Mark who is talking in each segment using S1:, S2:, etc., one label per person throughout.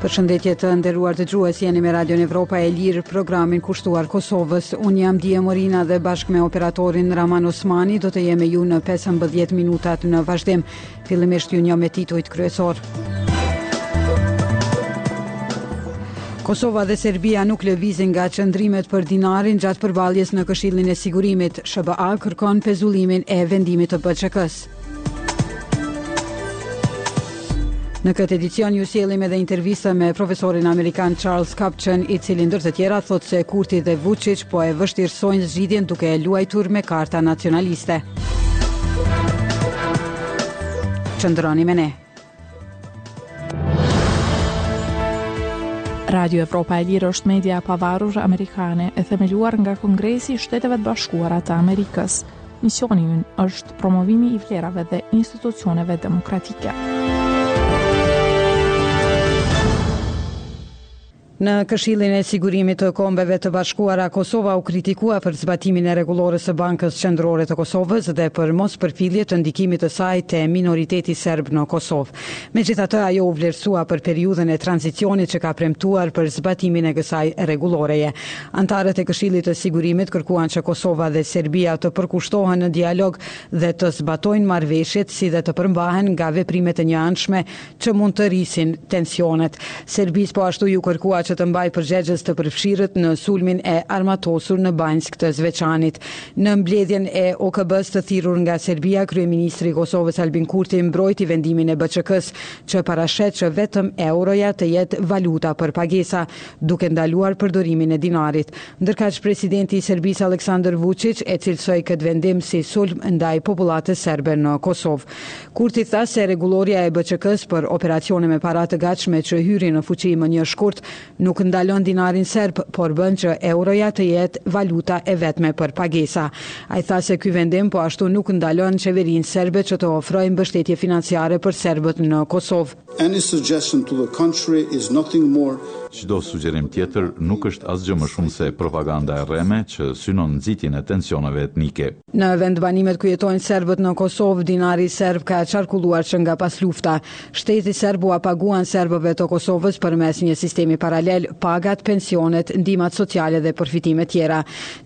S1: Përshëndetje të nderuar dëgjues, jeni me Radion Evropa e Lirë, programin kushtuar Kosovës. Unë jam Die Morina dhe bashkë me operatorin Rrahman Osmani do të jemi me ju në 15 minutat në vazhdim. Fillimisht ju njoh me titujt kryesorë. Kosova dhe Serbia nuk lëvizin nga qëndrimet për dinarin gjatë përballjes në Këshillin e Sigurimit. SHBA kërkon pezullimin e vendimit të BQK-së. Në këtë edicion ju sjellim edhe intervistën me profesorin amerikan Charles Kupchan, i cili ndër të tjera thotë se Kurti dhe Vuçiq po e vështirësojnë zgjidhjen duke luajtur me karta nacionaliste. Qëndroni me ne.
S2: Radio Evropa e Lirë është media e pavarur amerikane e themeluar nga Kongresi i Shteteve të Bashkuara të Amerikës. Misioni ynë është promovimi i vlerave dhe institucioneve demokratike.
S1: Në Këshillin e Sigurimit të Kombeve të Bashkuara, Kosova u kritikua për zbatimin e rregullores së Bankës Qendrore të Kosovës dhe për mospërfillje të ndikimit të saj te minoriteti serb në Kosovë. Megjithatë, ajo u vlerësua për periudhën e tranzicionit që ka premtuar për zbatimin e kësaj rregulloreje. Anëtarët e Këshillit të Sigurimit kërkuan që Kosova dhe Serbia të përkushtohen në dialog dhe të zbatojnë marrëveshjet si dhe të përmbahen nga veprimet e njëanshme që mund të rrisin tensionet. Serbisë po ashtu iu kërkua që të mbajë përgjegjës të përfshirët në sulmin e armatosur në Banjskë të Zveçanit. Në mbledhjen e OKB-së të thirrur nga Serbia, kryeministri i Kosovës Albin Kurti mbrojti vendimin e BQK-së që parasheh që vetëm euroja të jetë valuta për pagesa, duke ndaluar përdorimin e dinarit. Ndërkaq presidenti i Serbisë Aleksandar Vuçiq e cilësoi këtë vendim si sulm ndaj popullatës serbe në Kosovë. Kurti tha se rregullorja e BQK-së për operacione me para të gatshme që hyri në fuqi më një shkurt, nuk ndalon dinarin serb, por bën që euroja të jetë valuta e vetme për pagesa. Ai tha se ky vendim po ashtu nuk ndalon qeverinë serbe që të ofrojë mbështetje financiare për serbët në Kosovë.
S3: Any suggestion to the contrary is nothing more
S4: Çdo sugjerim tjetër nuk është asgjë më shumë se propagandë e rreme që synon nxitjen e tensioneve etnike.
S1: Në vendbanimet ku jetojnë serbët në Kosovë, dinari serb ka qarkulluar që nga paslufta. Shteti serb ua paguan serbëve të Kosovës përmes një sistemi paralel, pagat, pensionet, ndihmat sociale dhe përfitime tjera.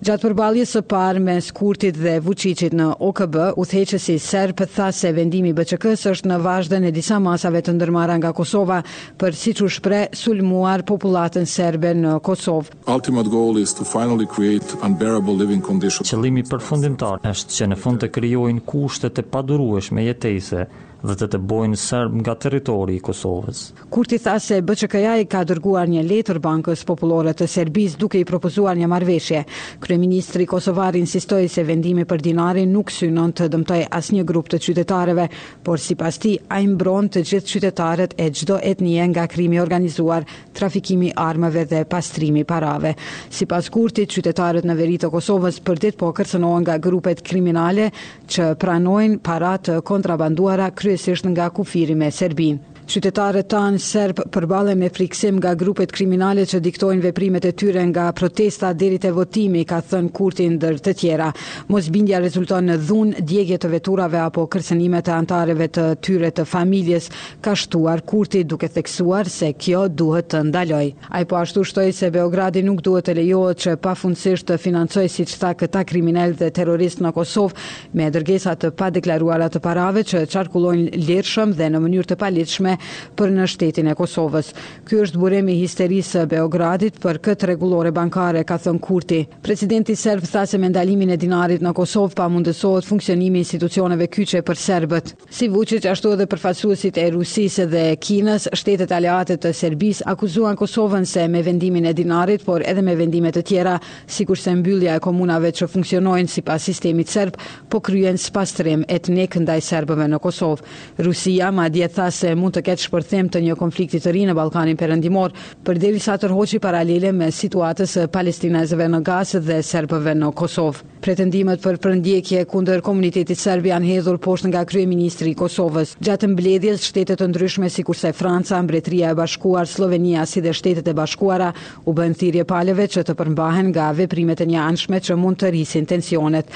S1: Gjatë përballjes së parë mes Kurtit dhe Vuçiqit në OKB, udhëheqësi serb tha se vendimi i BQK-së është në vazhdën e disa masave të ndërmarra nga Kosova për, siç u shpreh, sulmuar popullatën serbe në Kosovë.
S5: Ultimate goal is to finally create unbearable living conditions.
S6: Qëllimi përfundimtar është që në fund të krijojnë kushte të padurueshme jetese dhe të dëbojnë serbët nga territori i Kosovës.
S1: Kurti tha se BQK-ja i ka dërguar një letër Bankës Popullore të Serbisë duke i propozuar një marrëveshje. Kryeministri kosovar insistoi se vendimi për dinarin nuk synon të dëmtojë asnjë grup të qytetarëve, por sipas tij, ai mbron të gjithë qytetarët e çdo etnie nga krimi i organizuar trafikimi i armëve dhe pastrimi i parave. Sipas Kurtit, qytetarët në veri të Kosovës përditë po kërcënohen nga grupet kriminale që pranojnë para të kontrabanduara kryesisht nga kufiri me Serbinë. Qytetarët tanë serbë përballen me frikësim nga grupet kriminale që diktojnë veprimet e tyre nga protesta deri te votimi, ka thënë Kurti ndër të tjera. Mosbindja rezulton në dhunë, djegie të veturave apo kërcënime të anëtarëve të tyre të familjes, ka shtuar Kurti duke theksuar se kjo duhet të ndalojë. Ai po ashtu shtoi se Beogradi nuk duhet të lejohet që pafundësisht të financojë siç tha këta kriminelë dhe terroristë në Kosovë me dërgesa të padeklaruara të parave që qarkullojnë lirshëm dhe në mënyrë të paligjshme për në shtetin e Kosovës. Ky është burimi i histerisë së Beogradit për këtë rregullore bankare, ka thënë Kurti. Presidenti serb tha se me ndalimin e dinarit në Kosovë pamundësohet funksionimi i institucioneve kyçe për serbët. Si Vuçiç ashtu edhe përfaqësuesit e Rusisë dhe Kinës, shtetet aleate të Serbisë akuzuan Kosovën se me vendimin e dinarit, por edhe me vendime të tjera, sikurse mbyllja e komunave që funksionojnë sipas sistemit serb, po kryen spastrim etnik ndaj serbëve në Kosovë. Rusia madje tha se mund të ketë shpërthim të një konflikti të ri në Ballkanin Perëndimor, përderisa tërhoqi paralele mes situatës së palestinezëve në Gazë dhe serbëve në Kosovë. Pretendimet për përndjekje kundër komunitetit serb janë hedhur poshtë nga kryeministri i Kosovës. Gjatë mbledhjes, shtete të ndryshme sikurse Franca, Mbretëria e Bashkuar, Sllovenia si dhe Shtetet e Bashkuara u bënë thirrje palëve që të përmbahen nga veprimet e njëanshme që mund të rrisin tensionet.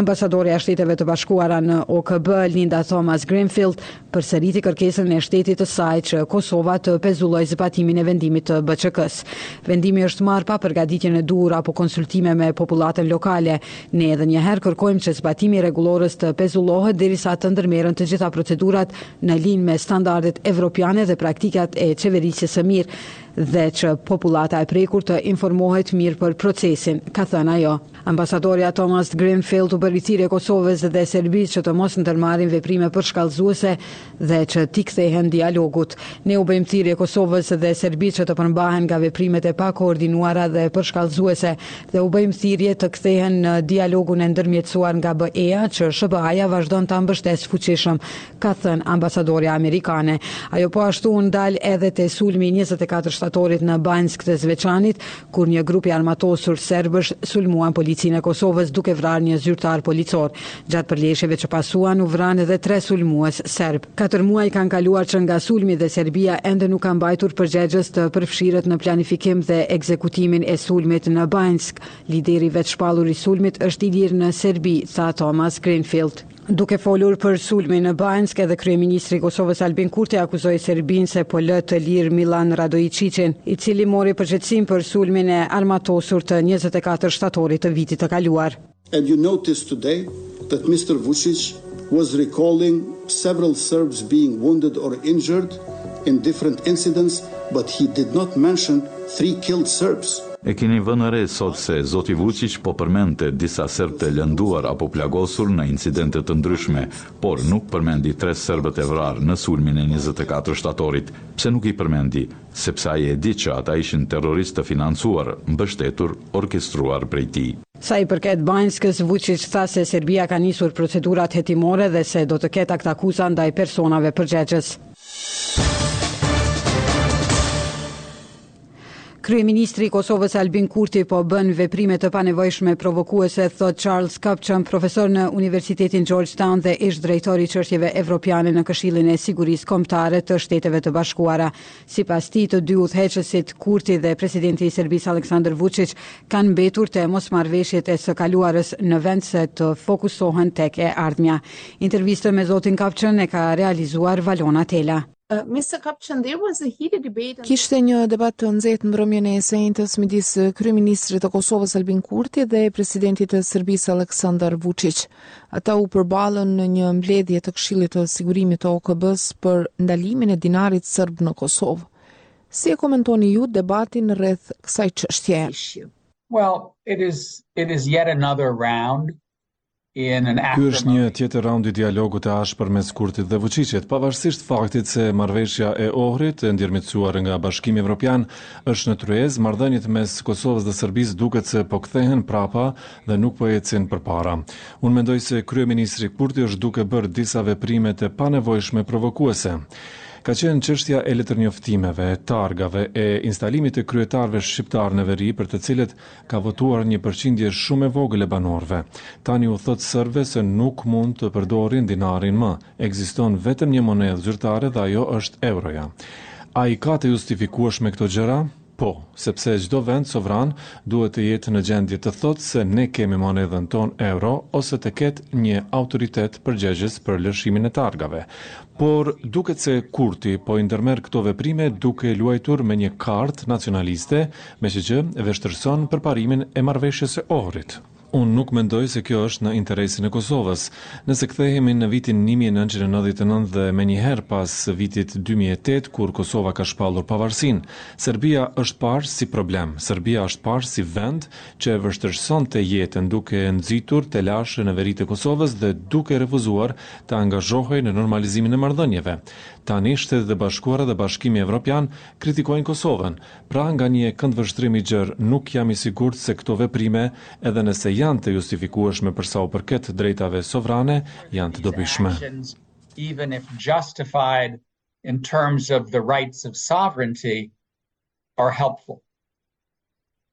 S1: Ambasadorja e Shteteve të Bashkuara në OKB, Linda Thomas-Greenfield, përsëriti kërkesën e shtetit të saj që Kosova të pezullojë zbatimin e vendimit të BQK-së. Vendimi është marrë pa përgatitjen e duhur apo konsultime me popullatën lokale. Ne edhe një herë kërkojmë që zbatimi i rregullores të pezullohet derisa të ndërmerren të gjitha procedurat në linjë me standardet evropiane dhe praktikat e qeverisjes së mirë dhe që popullata e prekur të informohet mirë për procesin, ka thënë ajo. Ambasadorja Thomas Greenfield u bëri thirrje Kosovës dhe Serbisë që të mos ndërmarrin veprime përshkallëzuese dhe që t'i kthehen dialogut. Ne u bëjmë thirrje Kosovës dhe Serbisë që të përmbahen nga veprimet e pakoordinuara dhe përshkallëzuese dhe u bëjmë thirrje të kthehen në dialogun e ndërmjetësuar nga BE-ja që SHBA-ja vazhdon ta mbështesë fuqishëm, ka thënë ambasadorja amerikane. Ajo po ashtu u ndal edhe te sulmi i njëzet e katër shtatorit në Banjskë të Zveçanit, kur një grup i armatosur serbësh sulmuan policinë e Kosovës duke vrarë një zyrtar policor. Gjatë përleshjeve që pasuan u vranë edhe tre sulmues serbë. Katër muaj kanë kaluar që nga sulmi dhe Serbia ende nuk ka mbajtur përgjegjës të përfshirët në planifikim dhe ekzekutimin e sulmit në Banjskë. Lideri i vetëshpallur i sulmit është i lirë në Serbi, tha Thomas-Greenfield. Duke folur për sulmin në Banjskë, edhe kryeministri i Kosovës Albin Kurti akuzoi Serbinë se po lë të lirë Milan Radoiçiçin, i cili mori përgjegjësinë për sulmin e armatosur të njëzet e katër shtatorit të vitit të kaluar.
S3: And you noticed today that Mister Vuçiç was recalling several Serbs being wounded or injured in different incidents, but he did not mention three killed Serbs.
S4: E keni vënë re sot se zoti Vuçiç po përmendte disa serbë të lënduar apo plagosur në incidente të ndryshme, por nuk përmendi tre serbët e vrarë në sulmin e njëzet e katër shtatorit. Pse nuk i përmendi? Sepse ai e di që ata ishin terroristë të financuar, mbështetur, orkestruar prej tij.
S1: Sa i përket Banjskës, Vuçiç tha se Serbia ka nisur procedurat hetimore dhe se do të ketë aktakuza ndaj personave përgjegjës. Kryeministri i Kosovës Albin Kurti po bën veprime të panevojshme provokuese, thotë Charles Kupchan, profesor në Universitetin Georgetown dhe ish-drejtor i çështjeve evropiane në Këshillin e Sigurisë Kombëtare të Shteteve të Bashkuara. Sipas tij, të dy udhëheqësit, Kurti dhe presidenti i Serbisë Aleksandar Vuçiq, kanë mbetur te mosmarrëveshjet e së kaluarës në vend se të fokusohen tek e ardhmja. Intervistën me zotin Kupchan e ka realizuar Valona Tela.
S7: Kishte një debat të nxehtë mbrëmjen e së enjtes midis kryeministrit të Kosovës Albin Kurti dhe presidentit të Serbisë Aleksandar Vuçiq. Ata u përballën në një mbledhje të Këshillit të Sigurimit të OKB-së për ndalimin e dinarit serb në Kosovë. Si e komentoni ju debatin rreth kësaj çështjeje?
S8: Well, it is it is yet another round
S9: Ky është një tjetër raund i dialogut të ashpër mes Kurtit dhe Vuçiqit, pavarësisht faktit se marrëveshja e Ohrit, e ndërmjetësuar nga Bashkimi Evropian, është në tryezë, marrëdhëniet mes Kosovës dhe Serbisë duket se po kthehen prapa dhe nuk po ecin përpara. Unë mendoj se kryeministri Kurti është duke bërë disa veprime të panevojshme provokuese. Ka qenë çështja e letërnjoftimeve, e targave, e instalimit të kryetarëve shqiptarë në veri për të cilët Ka votuar një përqindje shumë e vogël e banorëve. Tani u thotë serbëve se nuk mund të përdorin dinarin më. Ekziston vetëm një monedhë zyrtare dhe ajo është euroja. A i ka të justifikueshme këto gjëra? Po, sepse çdo vend sovran duhet të jetë në gjendje të thotë se ne kemi monedhën tonë euro ose të ketë një autoritet përgjegjës për lëshimin e targave. Por, duket se Kurti po i ndërmerr këto veprime duke luajtur me një kartë nacionaliste, meqë e vështirëson përparimin e Marrëveshjes së Ohrit. Unë nuk mendoj se kjo është në interesin e Kosovës. Nëse kthehemi në vitin një mijë e nëntëqind e nëntëdhjetë e nëntë dhe menjëherë pas vitit dy mijë e tetë kur Kosova ka shpallur pavarësinë, Serbia është parë si problem, Serbia është parë si vend që e vështirësonte jetën duke nxitur telashe në veri të Kosovës dhe duke refuzuar të angazhohej në normalizimin e marrëdhënieve. Tani Shtetet e Bashkuara dhe Bashkimi Evropian kritikojnë Kosovën, pra nga një këndvështrim i gjerë nuk jam i sigurt se këto veprime, edhe nëse janë të justifikueshme për sa u përket drejtave sovrane, janë të dobishme.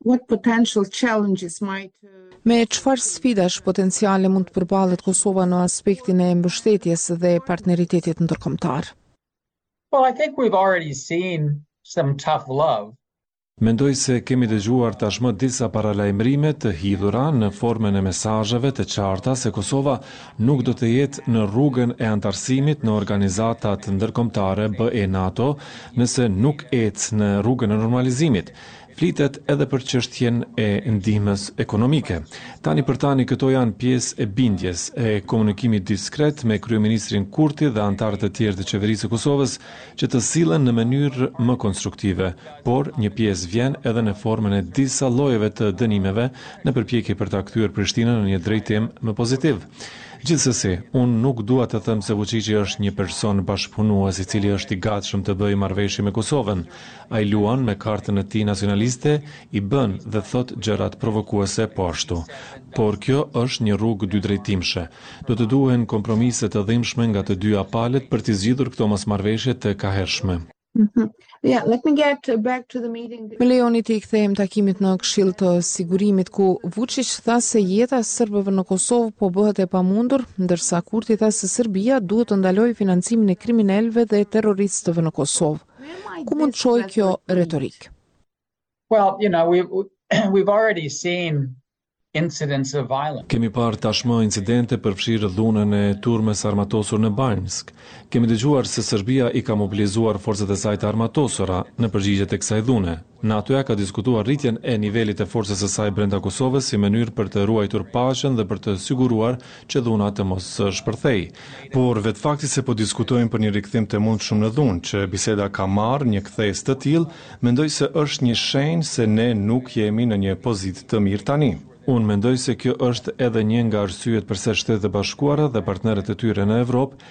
S7: What potential challenges might uh, Me çfarë sfidash potenciale mund të përballet Kosova në aspektin e mbështetjes dhe partneritetit ndërkombëtar?
S8: Well, I think we've already seen some tough love.
S9: Mendoj se kemi dëgjuar tashmë disa paralajmërime të hidhura në formën e mesazheve të qarta se Kosova nuk do të jetë në rrugën e anëtarësimit në organizatat ndërkombëtare BE-NATO nëse nuk ecë në rrugën e normalizimit. Flitet edhe për çështjen e ndihmës ekonomike. Tani për tani këto janë pjesë e bindjes, e komunikimit diskret me kryeministrin Kurti dhe anëtarët e tjerë të Qeverisë së Kosovës, që të sillen në mënyrë më konstruktive, por një pjesë vjen edhe në formën e disa llojeve të dënimeve në përpjekje për ta kthyer Prishtinën në një drejtim më pozitiv. Gjithsesi, unë nuk dua të them se Vuçiqi është një person bashkëpunues i cili është i gatshëm të bëjë marrëveshje me Kosovën. Ai luan me kartën e tij nacionaliste, i bën dhe thotë gjërat provokuese po ashtu. Por kjo është një rrugë dydrejtimshe. Do të duhen kompromise të dhimbshme nga të dyja palët për t'i zgjidhur këto mosmarrëveshje të kahershme.
S7: Më lejoni t'i kthehem takimit në Këshill të Sigurimit ku Vuçiq tha se jeta e serbëve në Kosovë po bëhet e pamundur, ndërsa Kurti tha se Serbia duhet të ndalojë financimin e kriminelëve dhe terroristëve në Kosovë. Ku mund të çojë kjo retorikë?
S8: Well, you know, we we've already seen incidents of violence.
S9: Kemi parë tashmë incidente përfshirë dhunën e turmës së armatosur në Banjskë. Kemi dëgjuar se Serbia i ka mobilizuar forcat e saj të armatosura në përgjigje të kësaj dhune. NATO-ja ka diskutuar rritjen e nivelit të forcës së saj brenda Kosovës si mënyrë për të ruajtur paqen dhe për të siguruar që dhuna të mos shpërthejë. Por vetë fakti se po diskutojmë për një rikthim të mundshëm në dhunë, që biseda ka marrë një kthesë të tillë, mendoj se është një shenjë se ne nuk jemi në një pozitë të mirë tani. Unë mendoj se kjo është edhe një nga arsyet përse Shtetet e Bashkuara dhe partnerët e tyre në Evropë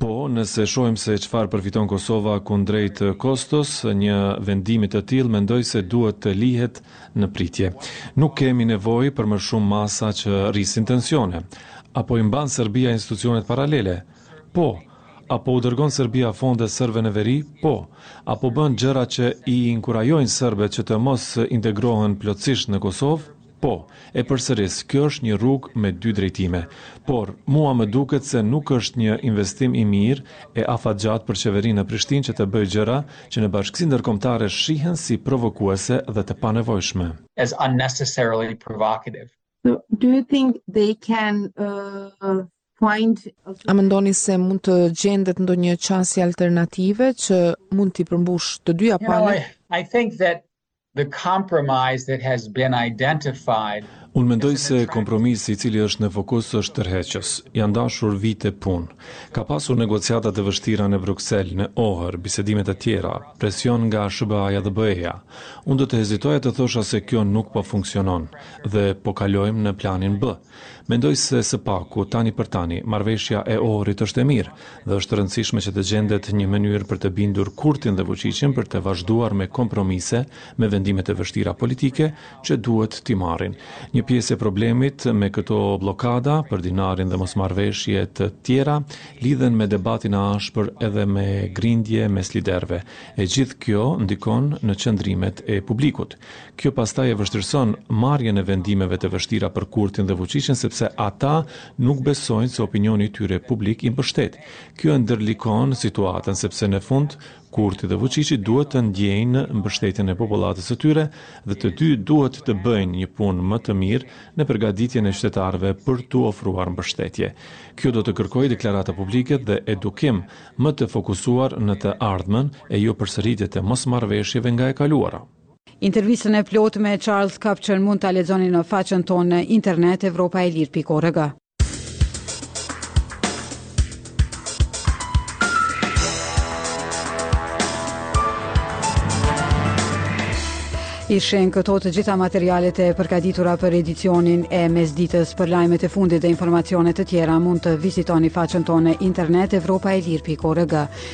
S9: Po, nëse shohim se çfarë përfiton Kosova kundrejt kostos së një vendimi të tillë mendoj se duhet të lihet në pritje. Nuk kemi nevojë për më shumë masa që rrisin tensione. A po i mban Serbia institucionet paralele? Po. A po u dërgon Serbia fonde serbëve në veri? Po. A po bën gjëra që i inkurajojnë serbët që të mos integrohen plotësisht në Kosovë? Po, e përsëris, kjo është një rrugë me dy drejtime. Por, mua më duket se nuk është një investim i mirë e afatgjatë për qeverinë në Prishtinë që të bëjë gjëra që në bashkësinë ndërkombëtare shihen si provokuese dhe të panevojshme.
S8: as unnecessarily provocative.
S7: Do you think they can find A mendoni se mund të gjendet ndonjë qasje alternative që mund t'i përmbushë të dyja palët?
S8: I think that The compromise that has been identified.
S9: Unë mendoj se kompromisi i cili është në fokus është tërheqës. Janë dashur vite punë. Ka pasur negociata të vështira në Bruksel, në Ohër, bisedime të tjera, presion nga SHBA-ja dhe BE-ja. Unë do të hezitoja të thosha se kjo nuk po funksionon dhe po kalojmë në planin B. Mendoj se së paku, tani për tani, marrëveshja e Ohrit është e mirë dhe është e rëndësishme që të gjendet një mënyrë për të bindur Kurtin dhe Vuçiqin për të vazhduar me kompromise me vendimet e vështira politike që duhet t'i marrin. Një pjesë e problemit me këto bllokada për dinarin dhe mosmarrëveshje të tjera lidhen me debatin e ashpër edhe me grindje mes liderëve. E gjithë kjo ndikon në qëndrimet e publikut. Kjo pastaj e vështirëson marrjen e vendimeve të vështira për Kurtin dhe Vuçiqin sepse ata nuk besojnë se opinioni i tyre publik i mbështet. Kjo e ndërlikon situatën sepse në fund Kurti dhe Vuçiqi duhet të ndjejnë mbështetjen e popullatës së tyre dhe të dy duhet të bëjnë një punë më të mirë në përgatitjen e qytetarëve për t'u ofruar mbështetje. Kjo do të kërkojë deklarata publike dhe edukim më të fokusuar në të ardhmen e jo përsëritje të mosmarrëveshjeve nga e kaluara.
S1: Intervistën e plotë me Charles Kupchan mund ta lexoni në faqen tonë në internet evropaelir.org. Ishin këto të gjitha materialet e përgatitura për edicionin e mesditës për lajmet e fundit dhe informacione të tjera mund të vizitoni faqen tonë në internet evropaelire.org.